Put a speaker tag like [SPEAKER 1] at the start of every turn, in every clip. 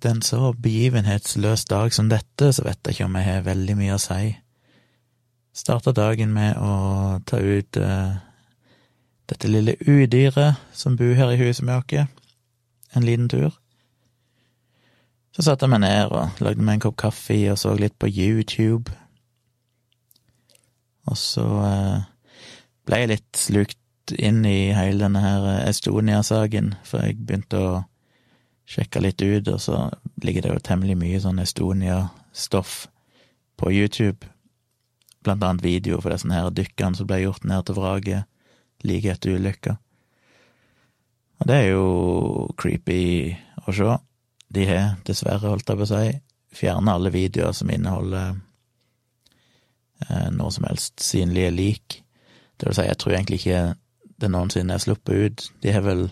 [SPEAKER 1] etter en så begivenhetsløs dag som dette, så vet jeg ikke om jeg har veldig mye å si. Starta dagen med å ta ut uh, dette lille udyret som bor her i huset med oss, en liten tur. Så satte jeg meg ned og lagde meg en kopp kaffe og så litt på YouTube. Og så uh, ble jeg litt slukt inn i hele denne her Estonia-saken, for jeg begynte å sjekke litt ut, og så ligger det jo temmelig mye sånn Estonia-stoff på YouTube. Blant annet video for disse her dykkene som ble gjort ned til vraket like etter ulykka. Og det er jo creepy å se. De har, dessverre, holdt jeg på å si, fjerna alle videoer som inneholder eh, noe som helst synlige lik. Det vil si, jeg tror egentlig ikke det noensinne er sluppet ut. De har vel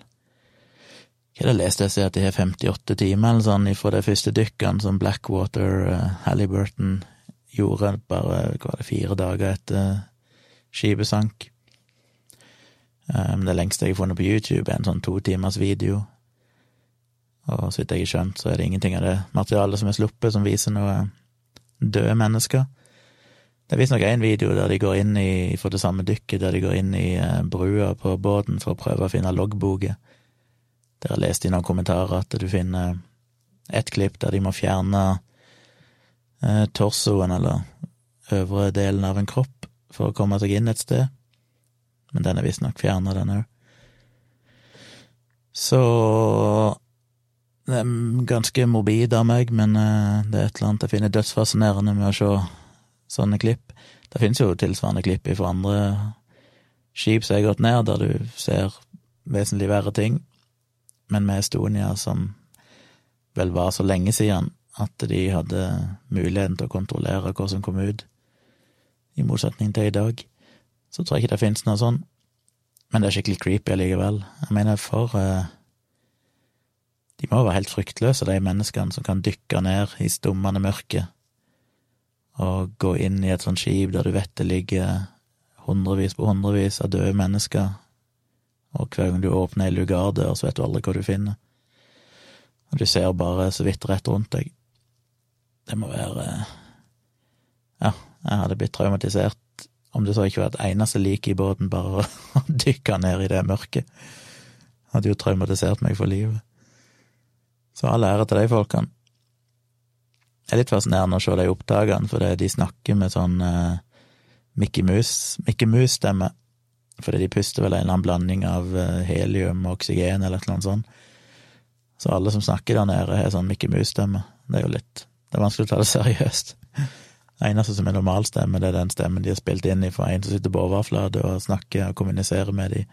[SPEAKER 1] Hva er det leste jeg ser at de har 58 timer eller sånn fra de første dykkene som Blackwater uh, Halliburton gjorde bare hva var det, fire dager etter skipet sank. Um, det lengste jeg har funnet på YouTube, er en sånn to timers video. Og så vidt jeg har skjønt, så er det ingenting av det materialet som er sluppet, som viser noe døde mennesker. Det er visstnok én video der de går inn i, for det samme dykket, der de går inn i eh, brua på båten for å prøve å finne loggboker. Der jeg leste i noen kommentarer at du finner et klipp der de må fjerne eh, torsoen, eller øvre delen av en kropp, for å komme seg inn et sted. Men den er visstnok fjerna, den òg. Så det er ganske morbid av meg, men eh, det er et eller annet jeg finner dødsfascinerende med å se sånne klipp. Det finnes jo tilsvarende klipp fra andre skip som har gått ned, der du ser vesentlig verre ting, men med Estonia, som vel var så lenge siden at de hadde muligheten til å kontrollere hva som kom ut, i motsetning til i dag, så tror jeg ikke det finnes noe sånn. Men det er skikkelig creepy allikevel. Jeg mener, for uh, De må være helt fryktløse, de menneskene som kan dykke ned i stummende mørke og gå inn i et sånt skip der du vet det ligger hundrevis på hundrevis av døde mennesker, og hver gang du åpner ei lugardør, så vet du aldri hva du finner. Og du ser bare så vidt rett rundt deg. Det må være Ja, jeg hadde blitt traumatisert om det så ikke var et eneste lik i båten, bare å dykke ned i det mørket. Hadde jo traumatisert meg for livet. Så all ære til de folkene. Det er litt fascinerende å se de opptakene, for de snakker med sånn uh, Mickey Mouse-stemme. Fordi de puster vel en eller annen blanding av uh, helium og oksygen eller et eller annet sånt. Så alle som snakker der nede, har sånn Mickey Mouse-stemme. Det er jo litt Det er vanskelig å ta det seriøst. Det eneste som er normalstemme, det er den stemmen de har spilt inn i fra en som sitter på overflate og snakker og kommuniserer med de.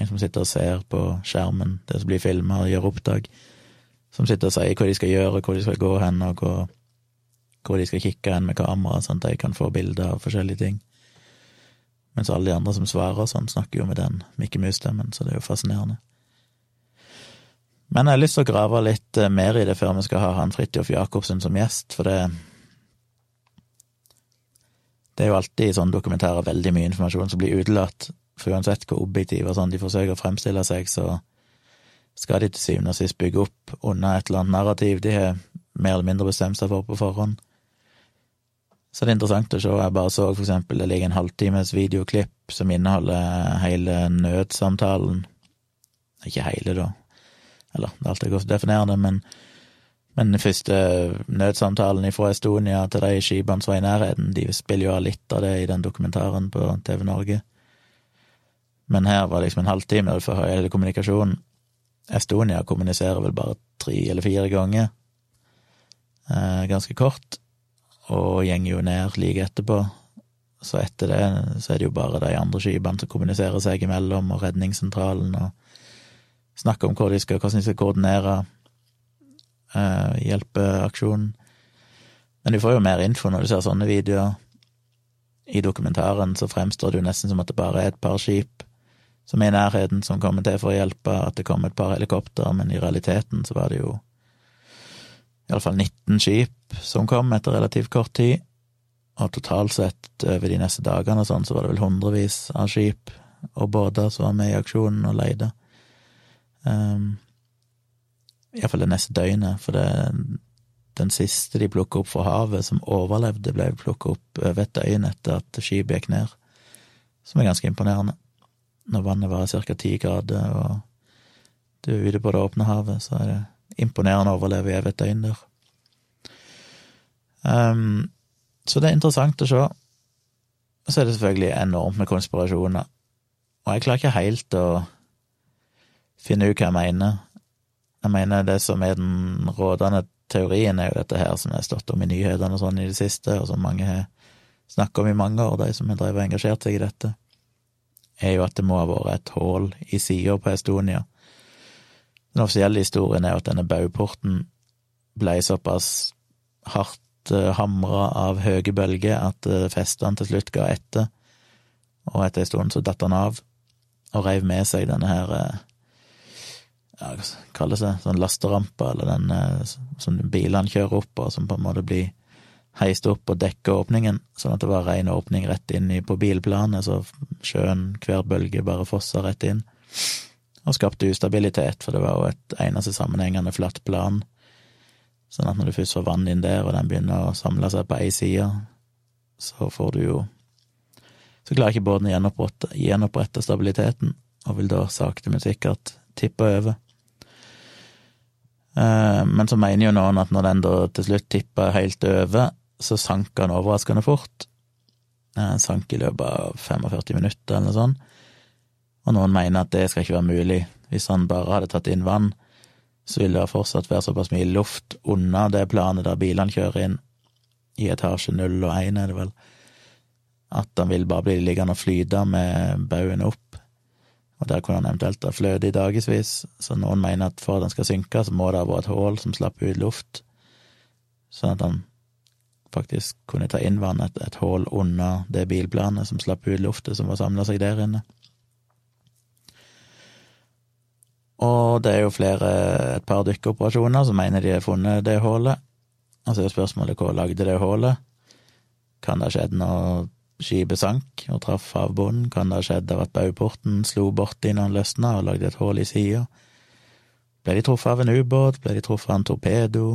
[SPEAKER 1] En som sitter og ser på skjermen, det som blir filma og gjør opptak som sitter og sier hva de skal gjøre, hvor de skal gå hen, og hvor, hvor de skal kikke hen med kamera, sånn at de kan få bilder av forskjellige ting. Mens alle de andre som svarer sånn, snakker jo med den Mikke Mus-stemmen, så det er jo fascinerende. Men jeg har lyst til å grave litt eh, mer i det før vi skal ha han Fridtjof Jacobsen som gjest, for det Det er jo alltid i sånne dokumentarer veldig mye informasjon som blir utelatt, for uansett hvor objektive og sånn de forsøker å fremstille seg, så skal de til syvende og sist bygge opp under et eller annet narrativ de har mer eller mindre bestemt seg for på forhånd. Så det er interessant å se. Jeg bare så for eksempel det ligger en halvtimes videoklipp som inneholder hele nødsamtalen. Ikke hele, da. Eller, det er alltid godt å definere det, men, men den første nødsamtalen fra Estonia til de skipene som var i nærheten, de spiller jo av litt av det i den dokumentaren på TV Norge. Men her var det liksom en halvtime for hele kommunikasjonen. Estonia kommuniserer vel bare tre eller fire ganger, eh, ganske kort, og gjenger jo ned like etterpå. Så etter det så er det jo bare de andre skipene som kommuniserer seg imellom, og redningssentralen, og snakker om hvordan de skal, hvordan de skal koordinere eh, hjelpeaksjonen. Men du får jo mer info når du ser sånne videoer. I dokumentaren så fremstår det jo nesten som at det bare er et par skip som er i nærheten, som kommer til for å hjelpe, at det kom et par helikopter, men i realiteten så var det jo iallfall 19 skip som kom etter relativt kort tid, og totalt sett over de neste dagene og sånn, så var det vel hundrevis av skip og båter som var med i aksjonen og leide. Um, iallfall det neste døgnet, for det, den siste de plukka opp fra havet, som overlevde, ble plukka opp over et døgn etter at skipet gikk ned, som er ganske imponerende. Når vannet var ca. ti grader, og du er ute på det åpne havet, så er det imponerende å overleve i over et døgn der. Um, så det er interessant å se. Og så er det selvfølgelig enormt med konspirasjoner. Og jeg klarer ikke helt å finne ut hva jeg mener. Jeg mener det som er den rådende teorien, er jo dette her som har stått om i nyhetene og sånn i det siste, og som mange har snakket om i mange år, de som har drevet og engasjert seg i dette, er jo at det må ha vært et hull i sida på Estonia. Den offisielle historien er at denne baugporten ble såpass hardt eh, hamra av høye bølger at uh, festene til slutt ga etter, og etter en stund så datt han av og reiv med seg denne her uh, ja, hva kalles det, sånn lasterampe, eller den som bilene kjører opp på, som på en måte blir heist opp og dekker åpningen, sånn at det var ren åpning rett inn på bilplanet, så sjøen, hver bølge, bare fossa rett inn og skapte ustabilitet, for det var jo et eneste sammenhengende flatt plan. Sånn at når du først får vann inn der, og den begynner å samle seg på ei side, så får du jo Så klarer ikke båten å gjenopprette, gjenopprette stabiliteten, og vil da sakte, men sikkert tippe over. Eh, men så mener jo noen at når den da til slutt tippa helt over, så sank den overraskende fort. Den sank i løpet av 45 minutter, eller noe sånt og noen mener at det skal ikke være mulig. Hvis han bare hadde tatt inn vann, så ville det fortsatt være såpass mye luft unna det planet der bilene kjører inn, i etasje null og én, er det vel, at han vil bare bli liggende og flyte med baugen opp, og der kunne han eventuelt ha fløte i dagevis, så noen mener at for at han skal synke, så må det ha vært et hull som slapp ut luft, sånn at han faktisk kunne ta inn vann, et, et hull unna det bilplanet som slapp ut luftet som var samla seg der inne. Og det er jo flere, et par dykkeoperasjoner som mener de har funnet det hullet. Og så er spørsmålet hva lagde det hullet? Kan det ha skjedd når skipet sank og traff havbunnen? Kan det ha skjedd av at bauporten slo borti når den løsna og lagde et hull i sida? Ble de truffet av en ubåt? Ble de truffet av en torpedo?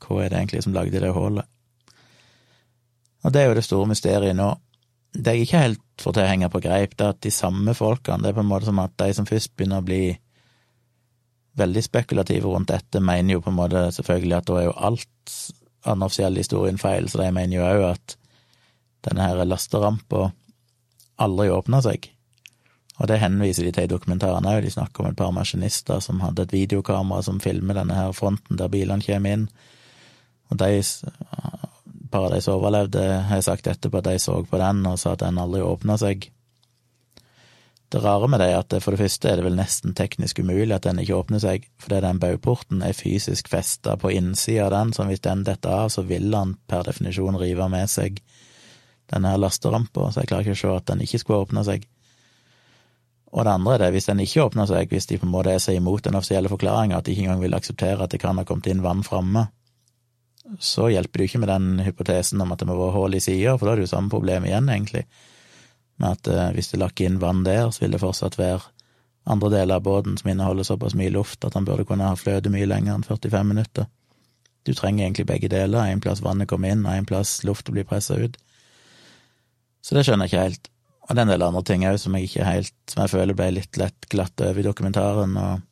[SPEAKER 1] Hva er det egentlig som lagde det hullet? Og det er jo det store mysteriet nå. Det jeg ikke helt får til å henge på greip, det er at de samme folkene, det er på en måte som at de som først begynner å bli veldig spekulative rundt dette, mener jo på en måte selvfølgelig at da er jo alt av den offisielle historien feil, så de mener jo òg at denne her lasterampa aldri åpna seg. Og det henviser de til i dokumentaren òg, de snakker om et par maskinister som hadde et videokamera som filmer denne her fronten der bilene kommer inn, og de par av de som overlevde, har sagt etterpå at de så på den og sa at den aldri åpna seg. Det rare med det er at for det første er det vel nesten teknisk umulig at den ikke åpner seg, fordi den baugporten er fysisk festa på innsida av den, så hvis den detter av, så vil den per definisjon rive med seg denne lasterampa, så jeg klarer ikke å se at den ikke skulle åpne seg. Og det andre er det, hvis den ikke åpner seg, hvis de på en måte er seg imot den offisielle forklaringa, at de ikke engang vil akseptere at det kan ha kommet inn vann framme, så hjelper det jo ikke med den hypotesen om at det må være hull i sida, for da er det jo samme problem igjen, egentlig, med at eh, hvis det lakker inn vann der, så vil det fortsatt være andre deler av båten som inneholder såpass mye luft at han burde kunne ha fløte mye lenger enn 45 minutter. Du trenger egentlig begge deler, en plass vannet kommer inn, og en plass lufta blir pressa ut. Så det skjønner jeg ikke helt. Og det er en del andre ting òg som jeg ikke helt Som jeg føler ble litt lett glatt over i dokumentaren, og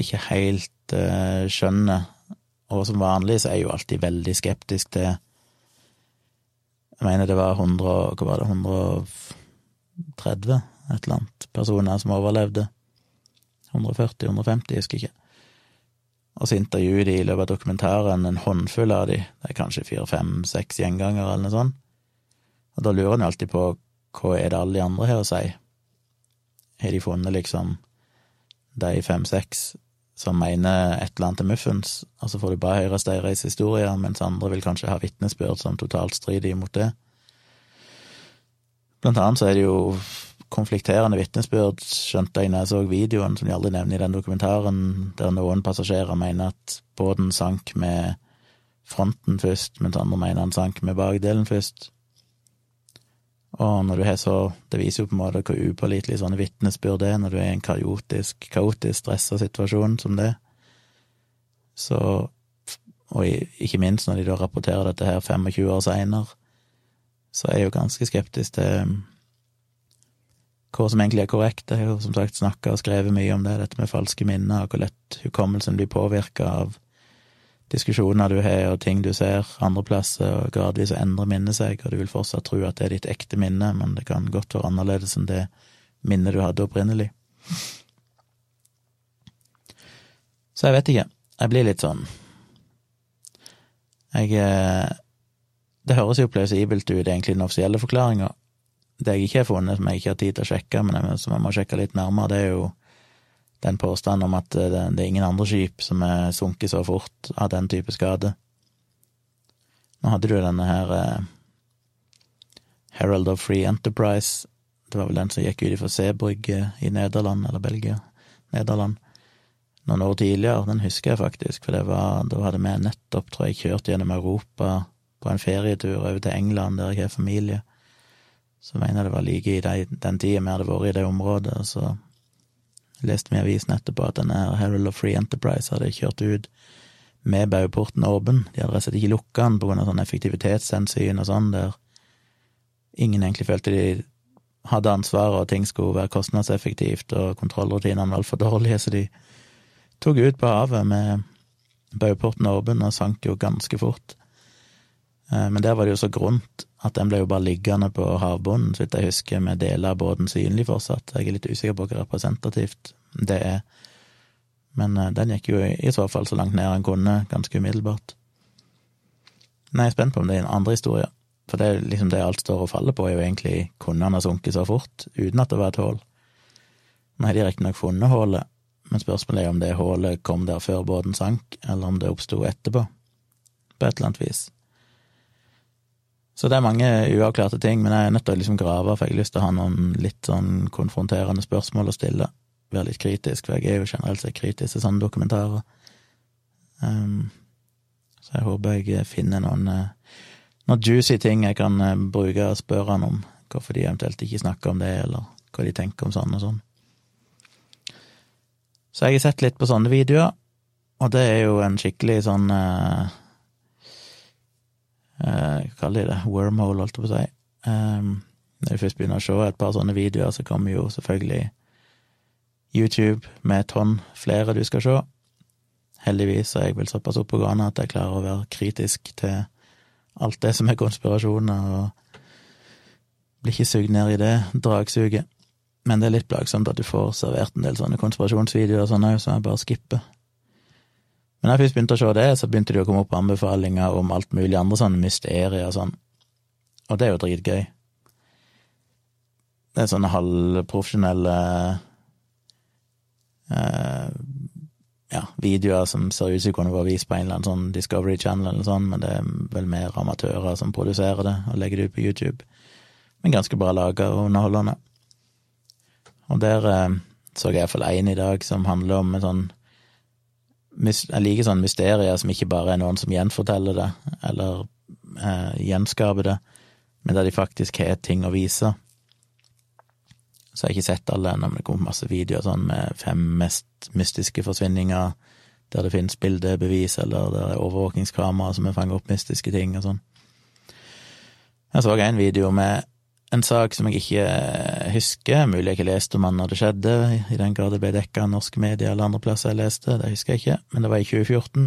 [SPEAKER 1] ikke helt uh, skjønner og som vanlig så er jeg jo alltid veldig skeptisk til Jeg mener det var 100, hva var det, 130 et eller annet personer som overlevde. 140-150, jeg husker ikke. Og så intervjuer de i løpet av dokumentaren en håndfull av de, det er kanskje fire, fem, seks gjengangere eller noe sånt. Og da lurer en alltid på hva er det alle de andre har å si? Har de funnet liksom de fem-seks som mener et eller annet til muffens, og så får du bare høre deres historier, mens andre vil kanskje ha vitnesbyrd som totalt strider imot det. Blant annet så er det jo konflikterende vitnesbyrd, skjønte jeg når jeg så videoen, som de aldri nevner i den dokumentaren, der noen passasjerer mener at båten sank med fronten først, mens andre mener han sank med bakdelen først. Og når du har så Det viser jo på en måte hvor upålitelig sånne vitnesbyrd er når du er i en kaotisk, kaotisk stressa situasjon som det. Så Og ikke minst når de da rapporterer dette her 25 år seinere, så er jeg jo ganske skeptisk til hva som egentlig er korrekt. Jeg har jo som sagt snakka og skrevet mye om det, dette med falske minner, og hvor lett hukommelsen blir påvirka av diskusjoner du har, og ting du ser andre plasser, og gradvis endrer minnet seg, og du vil fortsatt tro at det er ditt ekte minne, men det kan godt være annerledes enn det minnet du hadde opprinnelig. Så jeg vet ikke. Jeg blir litt sånn Jeg eh, Det høres jo plausibelt ut, egentlig, den offisielle forklaringa. Det jeg ikke har funnet, som jeg ikke har tid til å sjekke, men som jeg må sjekke litt nærmere, det er jo den påstanden om at det, det, er ingen andre skip som er sunket så fort av den type skade. Nå hadde du denne her eh, Herald of Free Enterprise, det var vel den som gikk ut fra Sebrygge i Nederland, eller Belgia, Nederland, noen år tidligere. Den husker jeg faktisk, for var, da hadde vi nettopp, tror jeg, kjørt gjennom Europa på en ferietur over til England, der jeg har familie. Så mener jeg det var like i de, den tida vi hadde vært i det området, så leste vi i avisen etterpå at denne Herald of Free Enterprise hadde kjørt ut med bauporten åpen. De hadde rett og slett ikke lukka den av sånn effektivitetshensyn og sånn, der ingen egentlig følte de hadde ansvaret, og ting skulle være kostnadseffektivt, og kontrollrutinene var altfor dårlige, så de tok ut på havet med bauporten åpen og sank jo ganske fort. Eh, men der var det jo så grunt at den ble jo bare liggende på havbunnen, så vidt jeg husker, med deler av båten synlig fortsatt. Jeg er litt usikker på hva representativt det er. Men eh, den gikk jo i så fall så langt ned han kunne, ganske umiddelbart. Nei, jeg er spent på om det er en andre historie, for det er liksom det alt står og faller på, er jo egentlig kunne han ha sunket så fort, uten at det var et hull. Nå har de riktignok funnet hullet, men spørsmålet er om det hullet kom der før båten sank, eller om det oppsto etterpå, på et eller annet vis. Så det er mange uavklarte ting, men jeg er nødt til å liksom grave, for jeg har lyst til å ha noen litt sånn konfronterende spørsmål å stille. Være litt kritisk, for jeg er jo generelt sett kritisk til sånne dokumentarer. Um, så jeg håper jeg finner noen, eh, noen juicy ting jeg kan eh, bruke og spørre han om. Hvorfor de eventuelt ikke snakker om det, eller hva de tenker om sånn og sånn. Så jeg har sett litt på sånne videoer, og det er jo en skikkelig sånn uh, hva eh, kaller de det, wormhole, holdt jeg på å si. Um, når jeg først begynner å se et par sånne videoer, så kommer jo selvfølgelig YouTube med et tonn flere du skal se. Heldigvis er jeg vel såpass oppegående at jeg klarer å være kritisk til alt det som er konspirasjoner, og blir ikke sugd ned i det dragsuget. Men det er litt plagsomt at du får servert en del sånne konspirasjonsvideoer og sånn òg, som jeg bare skipper. Men da jeg først begynte å se det, så begynte det å komme opp anbefalinger om alt mulig andre sånne mysterier og sånn, og det er jo dritgøy. Det er sånne halvprofesjonelle eh, ja, videoer som ser ut som kunne vært vist på en eller annen sånn Discovery Channel eller sånn, men det er vel mer amatører som produserer det og legger det ut på YouTube. Men ganske bra laga og underholdende. Og der eh, så jeg iallfall én i dag som handler om en sånn jeg liker sånne mysterier som ikke bare er noen som gjenforteller det, eller eh, gjenskaper det, men der de faktisk har ting å vise. Så jeg har ikke sett alle ennå, men det kommer masse videoer sånn med fem mest mystiske forsvinninger, der det finnes bildebevis, eller der det er overvåkingskamera som fanger opp mystiske ting og sånn. Jeg så en video med en sak som jeg ikke eh, husker, mulig jeg ikke leste om han når det skjedde, i den grad det ble dekka av norske medier eller andre plasser jeg leste, det husker jeg ikke, men det var i 2014.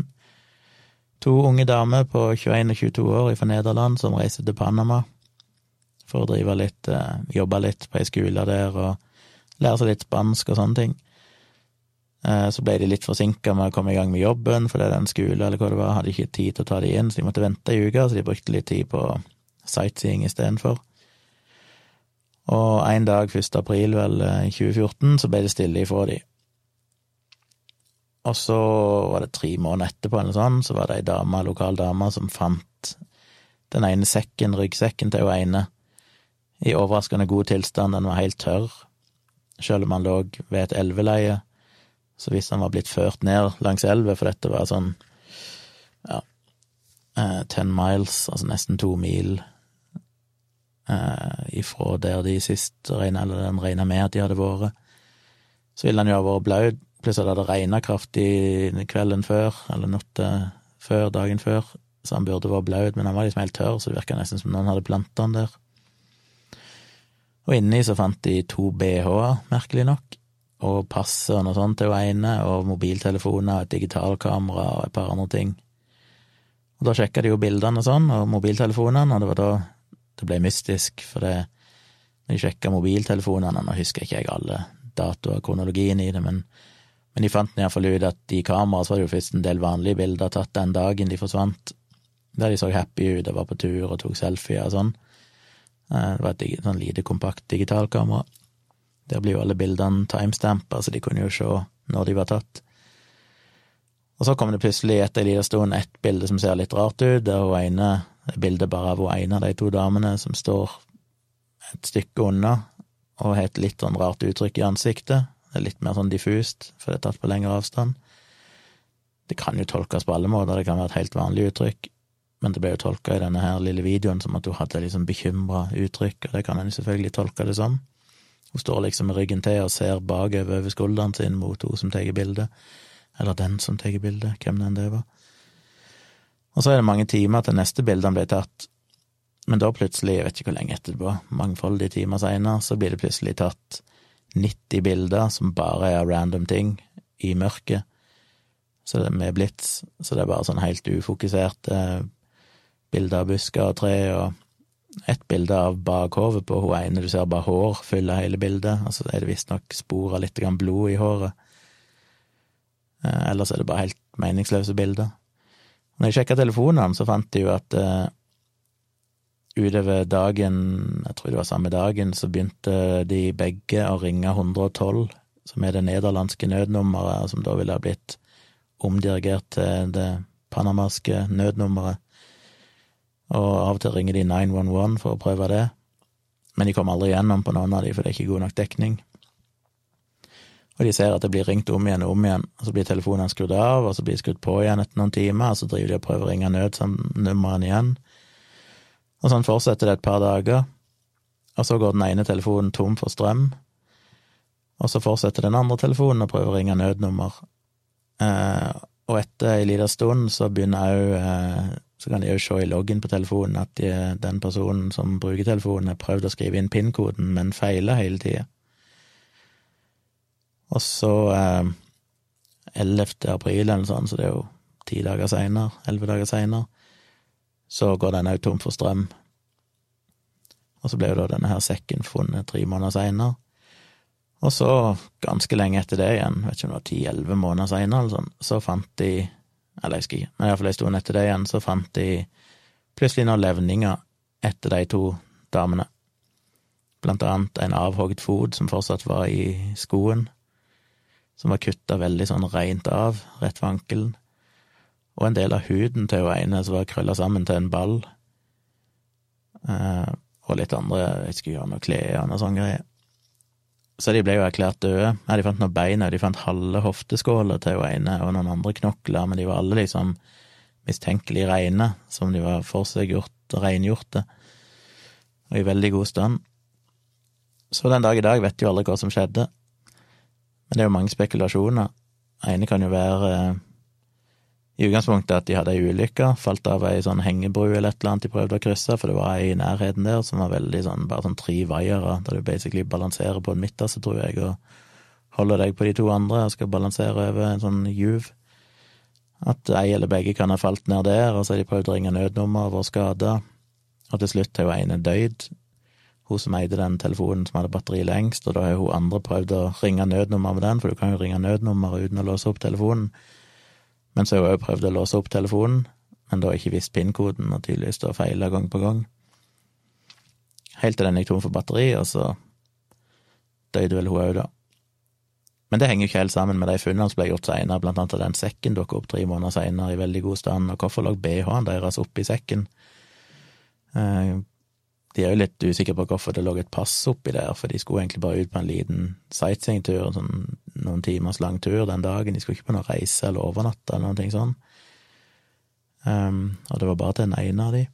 [SPEAKER 1] To unge damer på 21 og 22 år fra Nederland som reiste til Panama for å drive litt, eh, jobbe litt på ei skole der og lære seg litt spansk og sånne ting. Eh, så ble de litt forsinka med å komme i gang med jobben, fordi den skolen eller hva det var, hadde ikke tid til å ta de inn, så de måtte vente ei uke, så de brukte litt tid på sightseeing istedenfor. Og en dag, 1. april vel, eh, 2014, så ble det stille ifra de. Og så var det tre måneder etterpå, eller sånn, så var det ei dame, lokal dame, som fant den ene sekken, ryggsekken til hun ene, i overraskende god tilstand. Den var helt tørr, selv om han lå ved et elveleie. Så hvis han var blitt ført ned langs elva, for dette var sånn, ja, eh, ten miles, altså nesten to mil eh, ifra der de sist regna, eller den regna med at de hadde vært. Så ville han jo ha vært blaut, plutselig hadde det regna kraftig kvelden før, eller natta før, dagen før, så han burde vært blaut, men han var liksom helt tørr, så det virka nesten som noen hadde planta han der. Og inni så fant de to BH-er, merkelig nok, og passet og noe sånt til hun ene, og mobiltelefoner og et digitalkamera og et par andre ting. Og da sjekka de jo bildene og sånn, og mobiltelefonene, og det var da det ble mystisk, for det når de sjekka mobiltelefonene, nå husker ikke jeg alle datoer og kronologien i det, men, men de fant iallfall ut at i kameraet var det jo først en del vanlige bilder tatt den dagen de forsvant, der de så happy ut og var på tur og tok selfier og sånn. Eh, det var et sånn lite, kompakt digitalkamera. Der blir jo alle bildene timestampa, så de kunne jo se når de var tatt. Og så kom det plutselig etter en liten stund et bilde som ser litt rart ut, der hun ene bildet bare av en av de to damene som står et stykke unna og har et litt sånn rart uttrykk i ansiktet. Det er litt mer sånn diffust, for det er tatt på lengre avstand. Det kan jo tolkes på alle måter, det kan være et helt vanlig uttrykk, men det ble jo tolka i denne her lille videoen som at hun hadde liksom bekymra uttrykk, og det kan en selvfølgelig tolke det som. Hun står liksom med ryggen til og ser bakover over skulderen sin mot hun som tar bildet, eller den som tar bildet, hvem den det var. Og så er det mange timer til neste bildene blir tatt, men da plutselig, jeg vet ikke hvor lenge etterpå, mangfoldige timer seinere, så blir det plutselig tatt 90 bilder som bare er random ting, i mørket, så det er med blits, så det er bare sånn helt ufokuserte bilder av busker og tre, og ett bilde av bakhovet på hun ene, du ser bare hår fyller hele bildet, og så er det visstnok spor av litt blod i håret. Eh, ellers er det bare helt meningsløse bilder. Når jeg sjekka telefonene, så fant de jo at uh, utover dagen, jeg tror det var samme dagen, så begynte de begge å ringe 112, som er det nederlandske nødnummeret, som da ville ha blitt omdirigert til det panamaske nødnummeret. Og av og til ringer de 911 for å prøve det, men de kom aldri gjennom på noen av de, for det er ikke god nok dekning. Og de ser at det blir ringt om igjen og om igjen, og så blir telefonene skrudd av, og så blir de skrudd på igjen etter noen timer, og så driver de og prøver å ringe nødnummeret igjen. Og sånn fortsetter det et par dager, og så går den ene telefonen tom for strøm, og så fortsetter den andre telefonen å prøve å ringe nødnummer. Eh, og etter ei lita stund så begynner òg eh, Så kan de òg se i loggen på telefonen at de, den personen som bruker telefonen, har prøvd å skrive inn PIN-koden, men feiler hele tida. Og så eh, 11. april eller sånt, så det er jo ti dager seinere, elleve dager seinere, så går den òg tom for strøm. Og så ble jo da denne her sekken funnet tre måneder seinere. Og så, ganske lenge etter det igjen, vet ikke om det var ti-elleve måneder seinere sånn, så fant de Eller jeg husker ikke, men iallfall en stund etter det igjen, så fant de plutselig noen levninger etter de to damene. Blant annet en avhogd fot som fortsatt var i skoen som var kutta veldig sånn reint av, rett ved ankelen, og en del av huden til hun ene som var krølla sammen til en ball, eh, og litt andre, jeg skulle gjøre noe klær og noe sånne greier. Så de ble jo erklært døde. Ja, de fant noen bein, og de fant halve hofteskåla til hun ene, og noen andre knokler, men de var alle liksom mistenkelig reine, som de var forseggjort og rengjorte, og i veldig god stand. Så den dag i dag vet jo aldri hva som skjedde. Men det er jo mange spekulasjoner. Ene kan jo være eh, i utgangspunktet at de hadde ei ulykke, falt av ei sånn hengebru eller et eller annet de prøvde å krysse, for det var ei i nærheten der som var veldig sånn, bare sånn tre vaiere, der du basically balanserer på en midterste, tror jeg, og holder deg på de to andre og skal balansere over en sånn juv. At ei eller begge kan ha falt ned der, og så har de prøvd å ringe nødnummer og vært skada, og til slutt har jo ene døyd, hun som eide den telefonen som hadde batteri lengst, og da har hun andre prøvd å ringe nødnummer med den, for du kan jo ringe nødnummer uten å låse opp telefonen. Men så har hun òg prøvd å låse opp telefonen, men da ikke visst PIN-koden, og tydeligvis da feila gang på gang. Helt til den gikk tom for batteri, og så døde vel hun òg, da. Men det henger jo ikke helt sammen med de funnene som ble gjort seinere, blant annet at den sekken dukket opp tre måneder seinere i veldig god stand, og hvorfor lå BH-en deres oppi sekken? Eh, de er jo litt usikre på hvorfor det lå et pass oppi der, for de skulle egentlig bare ut på en liten sightseeingtur, sånn noen timers lang tur den dagen. De skulle ikke på noen reise eller overnatte eller noen ting sånn. Um, og det var bare til den ene av de.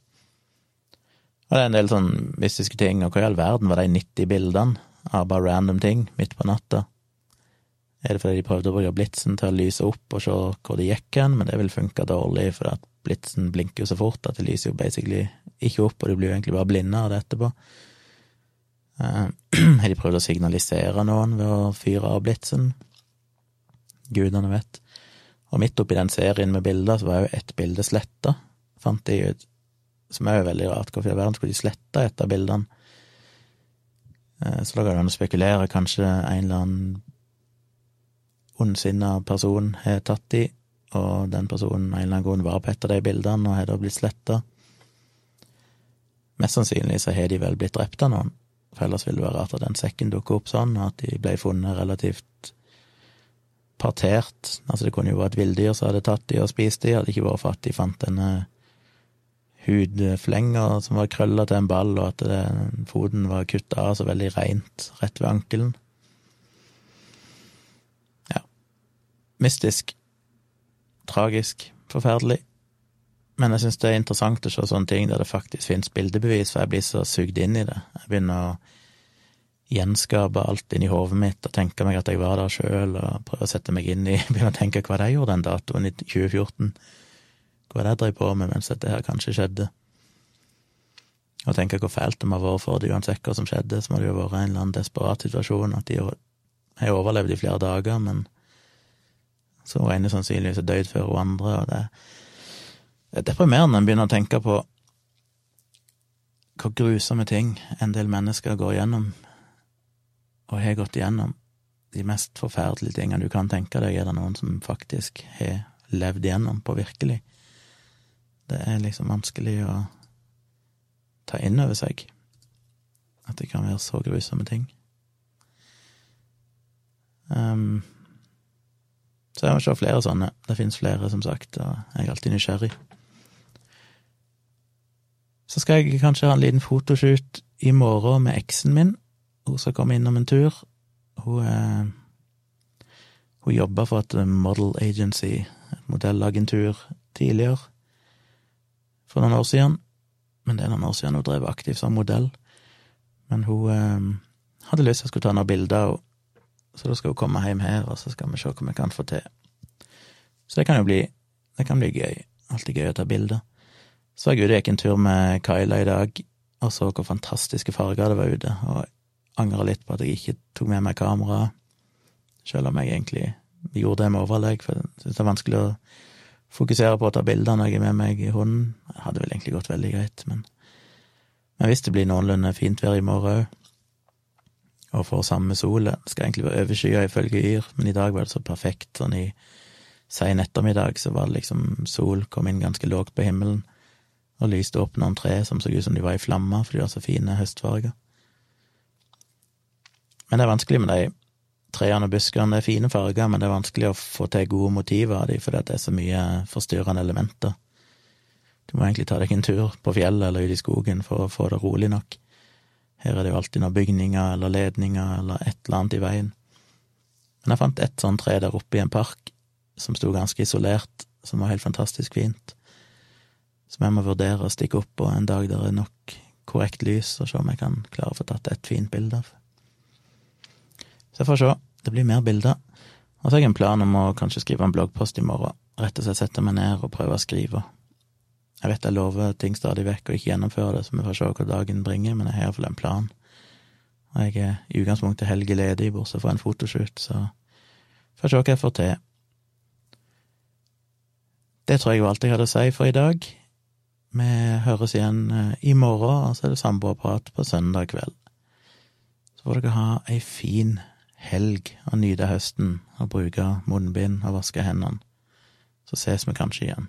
[SPEAKER 1] Og det er en del sånn mystiske ting, og hva i all verden var de 90 bildene av bare random ting midt på natta? Er det fordi de prøvde å bruke blitsen til å lyse opp og se hvor det gikk hen, men det vil funke dårlig, for at blitsen blinker jo så fort at det lyser jo basically ikke opp, og du blir jo egentlig bare blinde av det etterpå. Uh, har de prøvd å signalisere noen ved å fyre av blitsen? Gudene vet. Og midt oppi den serien med bilder, så var jo ett bilde sletta, fant de ut, som er jo veldig rart. Hvorfor i verden skulle de slette et av bildene? Eh, så da går det an å spekulere, kanskje en eller annen ondsinna person har tatt de, og den personen en eller annen grunn var på et av de bildene og har da blitt sletta. Mest sannsynlig så har de vel blitt drept av noen, for ellers ville det være rart at den sekken dukka opp sånn, at de ble funnet relativt partert. Altså, det kunne jo vært villdyr som hadde tatt de og spist de, hadde ikke vært for at de fant denne hudflenga som var krølla til en ball, og at det, foten var kutta av så veldig reint rett ved ankelen. Ja. Mystisk. Tragisk. Forferdelig. Men jeg syns det er interessant å se sånne ting der det faktisk finnes bildebevis, for jeg blir så sugd inn i det. Jeg begynner å gjenskape alt inni hodet mitt og tenke meg at jeg var der sjøl, og prøve å sette meg inn i Begynne å tenke hva det gjorde den datoen i 2014. Hva jeg drev på med mens dette her kanskje skjedde. Og tenke hvor fælt det må ha vært for det, uansett hva som skjedde, så må det jo vært en eller annen desperat situasjon, at de har overlevd i flere dager, men så hun ene sannsynligvis er død før hun andre, og det er deprimerende en begynner å tenke på hvor grusomme ting en del mennesker går gjennom og har gått gjennom. de mest forferdelige tingene du kan tenke deg, er det noen som faktisk har levd gjennom på virkelig. Det er liksom vanskelig å ta inn over seg at det kan være så grusomme ting. Um, så jeg må se flere sånne. Det finnes flere, som sagt, og jeg er alltid nysgjerrig. Så skal jeg kanskje ha en liten fotoshoot i morgen med eksen min hun skal komme innom en tur. Hun, eh, hun jobba for et model agency, et modellagentur, tidligere. For noen år siden. Men det er noen år siden hun drev aktivt som modell. Men hun eh, hadde lyst til å skulle ta noen bilder, så da skal hun komme hjem her, og så skal vi se hva vi kan få til. Så det kan jo bli, det kan bli gøy. Alltid gøy å ta bilder. Så jeg ute gikk en tur med Kyla i dag, og så hvor fantastiske farger det var ute. Og angra litt på at jeg ikke tok med meg kamera, selv om jeg egentlig gjorde det med overlegg, for jeg synes det er vanskelig å fokusere på å ta bilder når jeg er med meg i hunden. Det hadde vel egentlig gått veldig greit, men, men hvis det blir noenlunde fint vær i morgen òg, og får samme sola. Skal egentlig være overskya ifølge Yr, men i dag var det så perfekt. Sånn i sein ettermiddag så var det liksom sol kom inn ganske lågt på himmelen og lyste opp noen tre som så ut som de var i flammer, for de var så fine høstfarger. Men det er vanskelig med de trærne og buskene. Det er fine farger, men det er vanskelig å få til gode motiver av de, fordi det er så mye forstyrrende elementer. Du må egentlig ta deg en tur på fjellet eller ut i skogen for å få det rolig nok. Her er det jo alltid noen bygninger eller ledninger eller et eller annet i veien. Men jeg fant ett sånt tre der oppe i en park som sto ganske isolert, som var helt fantastisk fint, som jeg må vurdere å stikke opp på en dag der det er nok korrekt lys, og se om jeg kan klare å få tatt et fint bilde av. Så jeg får se. Det blir mer bilder. Og så har jeg en plan om å kanskje skrive en bloggpost i morgen. Rett og slett sette meg ned og prøve å skrive. Jeg vet jeg lover ting stadig vekk og ikke gjennomfører det, så vi får se hva dagen bringer, men jeg har iallfall en plan. Og jeg er i utgangspunktet helge ledig, bortsett fra en fotoshoot, så får se hva jeg får til. Det tror jeg var alt jeg hadde å si for i dag. Vi høres igjen eh, i morgen, og så er det samboerprat på søndag kveld. Så får dere ha ei fin helg og nyte høsten og bruke munnbind og vaske hendene. Så ses vi kanskje igjen.